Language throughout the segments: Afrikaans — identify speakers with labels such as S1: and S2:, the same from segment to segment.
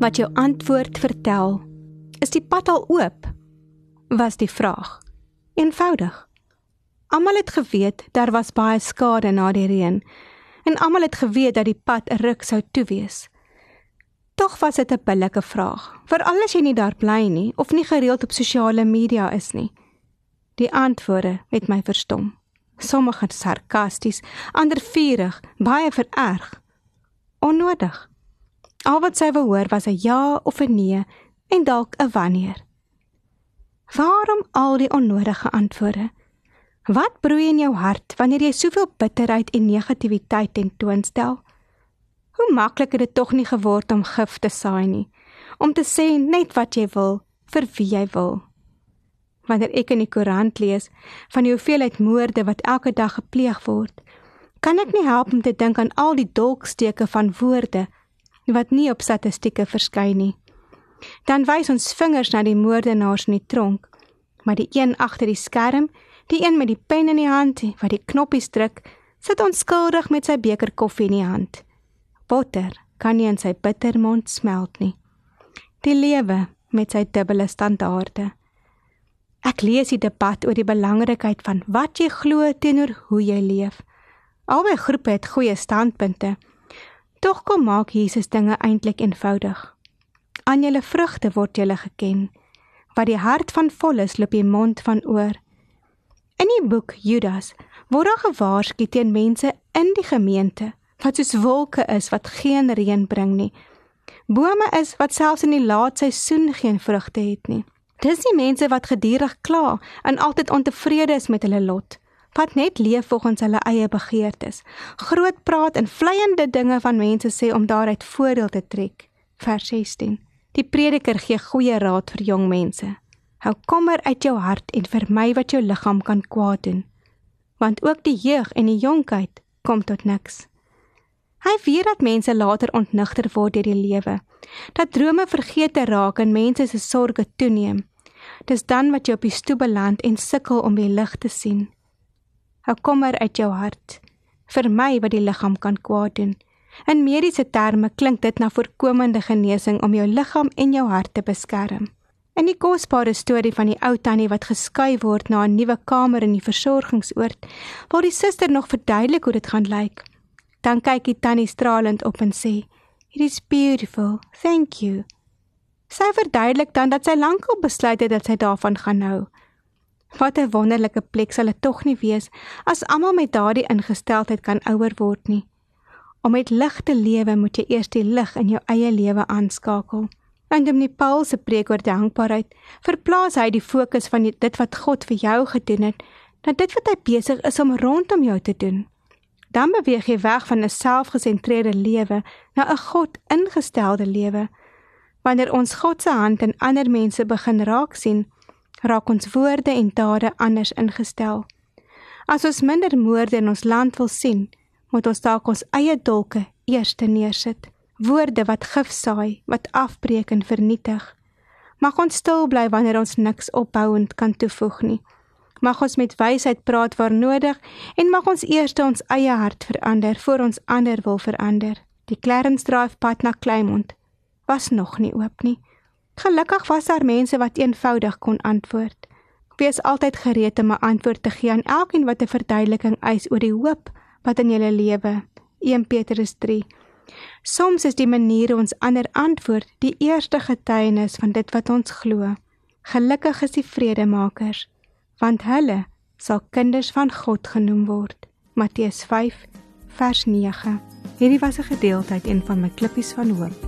S1: Wat jou antwoord vertel, is die pad al oop? Was die vraag. Eenvoudig. Almal het geweet daar was baie skade na die reën en almal het geweet dat die pad 'n ruk sou toe wees. Tog was dit 'n billike vraag, veral as jy nie daar bly nie of nie gereeld op sosiale media is nie. Die antwoorde het my verstom. Sommige sarkasties, ander vurig, baie vererg. Onnodig. Al wat sy wou hoor was 'n ja of 'n nee en dalk 'n wanneer. Waarom al die onnodige antwoorde? Wat broei in jou hart wanneer jy soveel bitterheid en negativiteit tentoonstel? Hoe maklik het dit tog nie geword om gif te saai nie, om te sê net wat jy wil vir wie jy wil. Wanneer ek in die koerant lees van die hoeveelheid moorde wat elke dag gepleeg word, kan ek nie help om te dink aan al die dolksteke van woorde wat nie op statistieke verskyn nie. Dan wys ons vingers na die moordenaars in die tronk, maar die een agter die skerm, die een met die pen in die hand wat die knoppies druk, sit onskuldig met sy beker koffie in die hand. Botter kan nie in sy bitter mond smelt nie. Die lewe met sy dubbele standaarde. Ek lees die debat oor die belangrikheid van wat jy glo teenoor hoe jy leef. Albei groepe het goeie standpunte. Tog kom maak Jesus dinge eintlik eenvoudig. Aan julle vrugte word julle geken. Wat die hart van vol is, loop die mond van oor. In die boek Judas word daar gewaarsku teen mense in die gemeente wat soos wolke is wat geen reën bring nie. Bome is wat selfs in die laat seisoen geen vrugte het nie. Dis die mense wat gedurig kla en altyd ontevrede is met hulle lot wat net leef volgens hulle eie begeertes. Groot praat en vleiende dinge van mense sê om daaruit voordeel te trek. Vers 16. Die prediker gee goeie raad vir jong mense. Hou kommer uit jou hart en vermy wat jou liggaam kan kwaad doen. Want ook die jeug en die jonkheid kom tot niks. Hy weet dat mense later ontnigter word deur die lewe. Dat drome vergeet te raak en mense se sorges toeneem. Dis dan wat jy op die stoep beland en sukkel om die lig te sien. 'n kommer uit jou hart vir my wat die liggaam kan kwaad doen. In mediese terme klink dit na voorkomende genesing om jou liggaam en jou hart te beskerm. In die kosbare storie van die ou tannie wat geskei word na 'n nuwe kamer in die versorgingsoord, waar die suster nog verduidelik hoe dit gaan lyk. Dan kyk die tannie stralend op en sê: "It is beautiful. Thank you." Sy verduidelik dan dat sy lankal besluit het dat sy daarvan gaan hou. Wat 'n wonderlike plek sal dit tog nie wees as almal met daardie ingesteldheid kan ouer word nie. Om met lig te lewe, moet jy eers die lig in jou eie lewe aanskakel. In die Paul se preek oor dankbaarheid, verplaas hy die fokus van dit wat God vir jou gedoen het, na dit wat hy besig is om rondom jou te doen. Dan beweeg jy weg van 'n selfgesentreerde lewe na 'n God-ingestelde lewe. Wanneer ons God se hand in ander mense begin raak sien, raak ons woorde en dade anders ingestel. As ons minder moorde in ons land wil sien, moet ons dalk ons eie dolke eers neersit. Woorde wat gif saai, wat afbreek en vernietig. Mag ons stil bly wanneer ons niks opbouend kan toevoeg nie. Mag ons met wysheid praat waar nodig en mag ons eers ons eie hart verander voor ons ander wil verander. Die Clarence Drive pad na Kleinmond was nog nie oop nie. Gelukkig was daar mense wat eenvoudig kon antwoord. Wees altyd gereed om 'n antwoord te gee aan elkeen wat 'n verduideliking eis oor die hoop wat in julle lewe. 1 Petrus 3. Soms is die manier ons ander antwoord die eerste getuienis van dit wat ons glo. Gelukkig is die vredemakers, want hulle sal kinders van God genoem word. Matteus 5 vers 9. Hierdie was 'n gedeelte uit een van my klippies van hoop.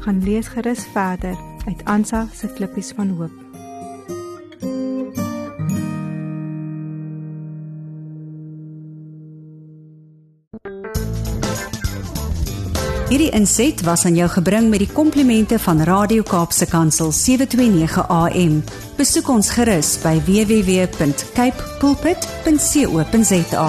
S1: Gaan lees gerus verder uit Ansa se klippies van hoop.
S2: Hierdie inset was aan jou gebring met die komplimente van Radio Kaapse Kansel 729 AM. Besoek ons gerus by www.cape pulpit.co.za.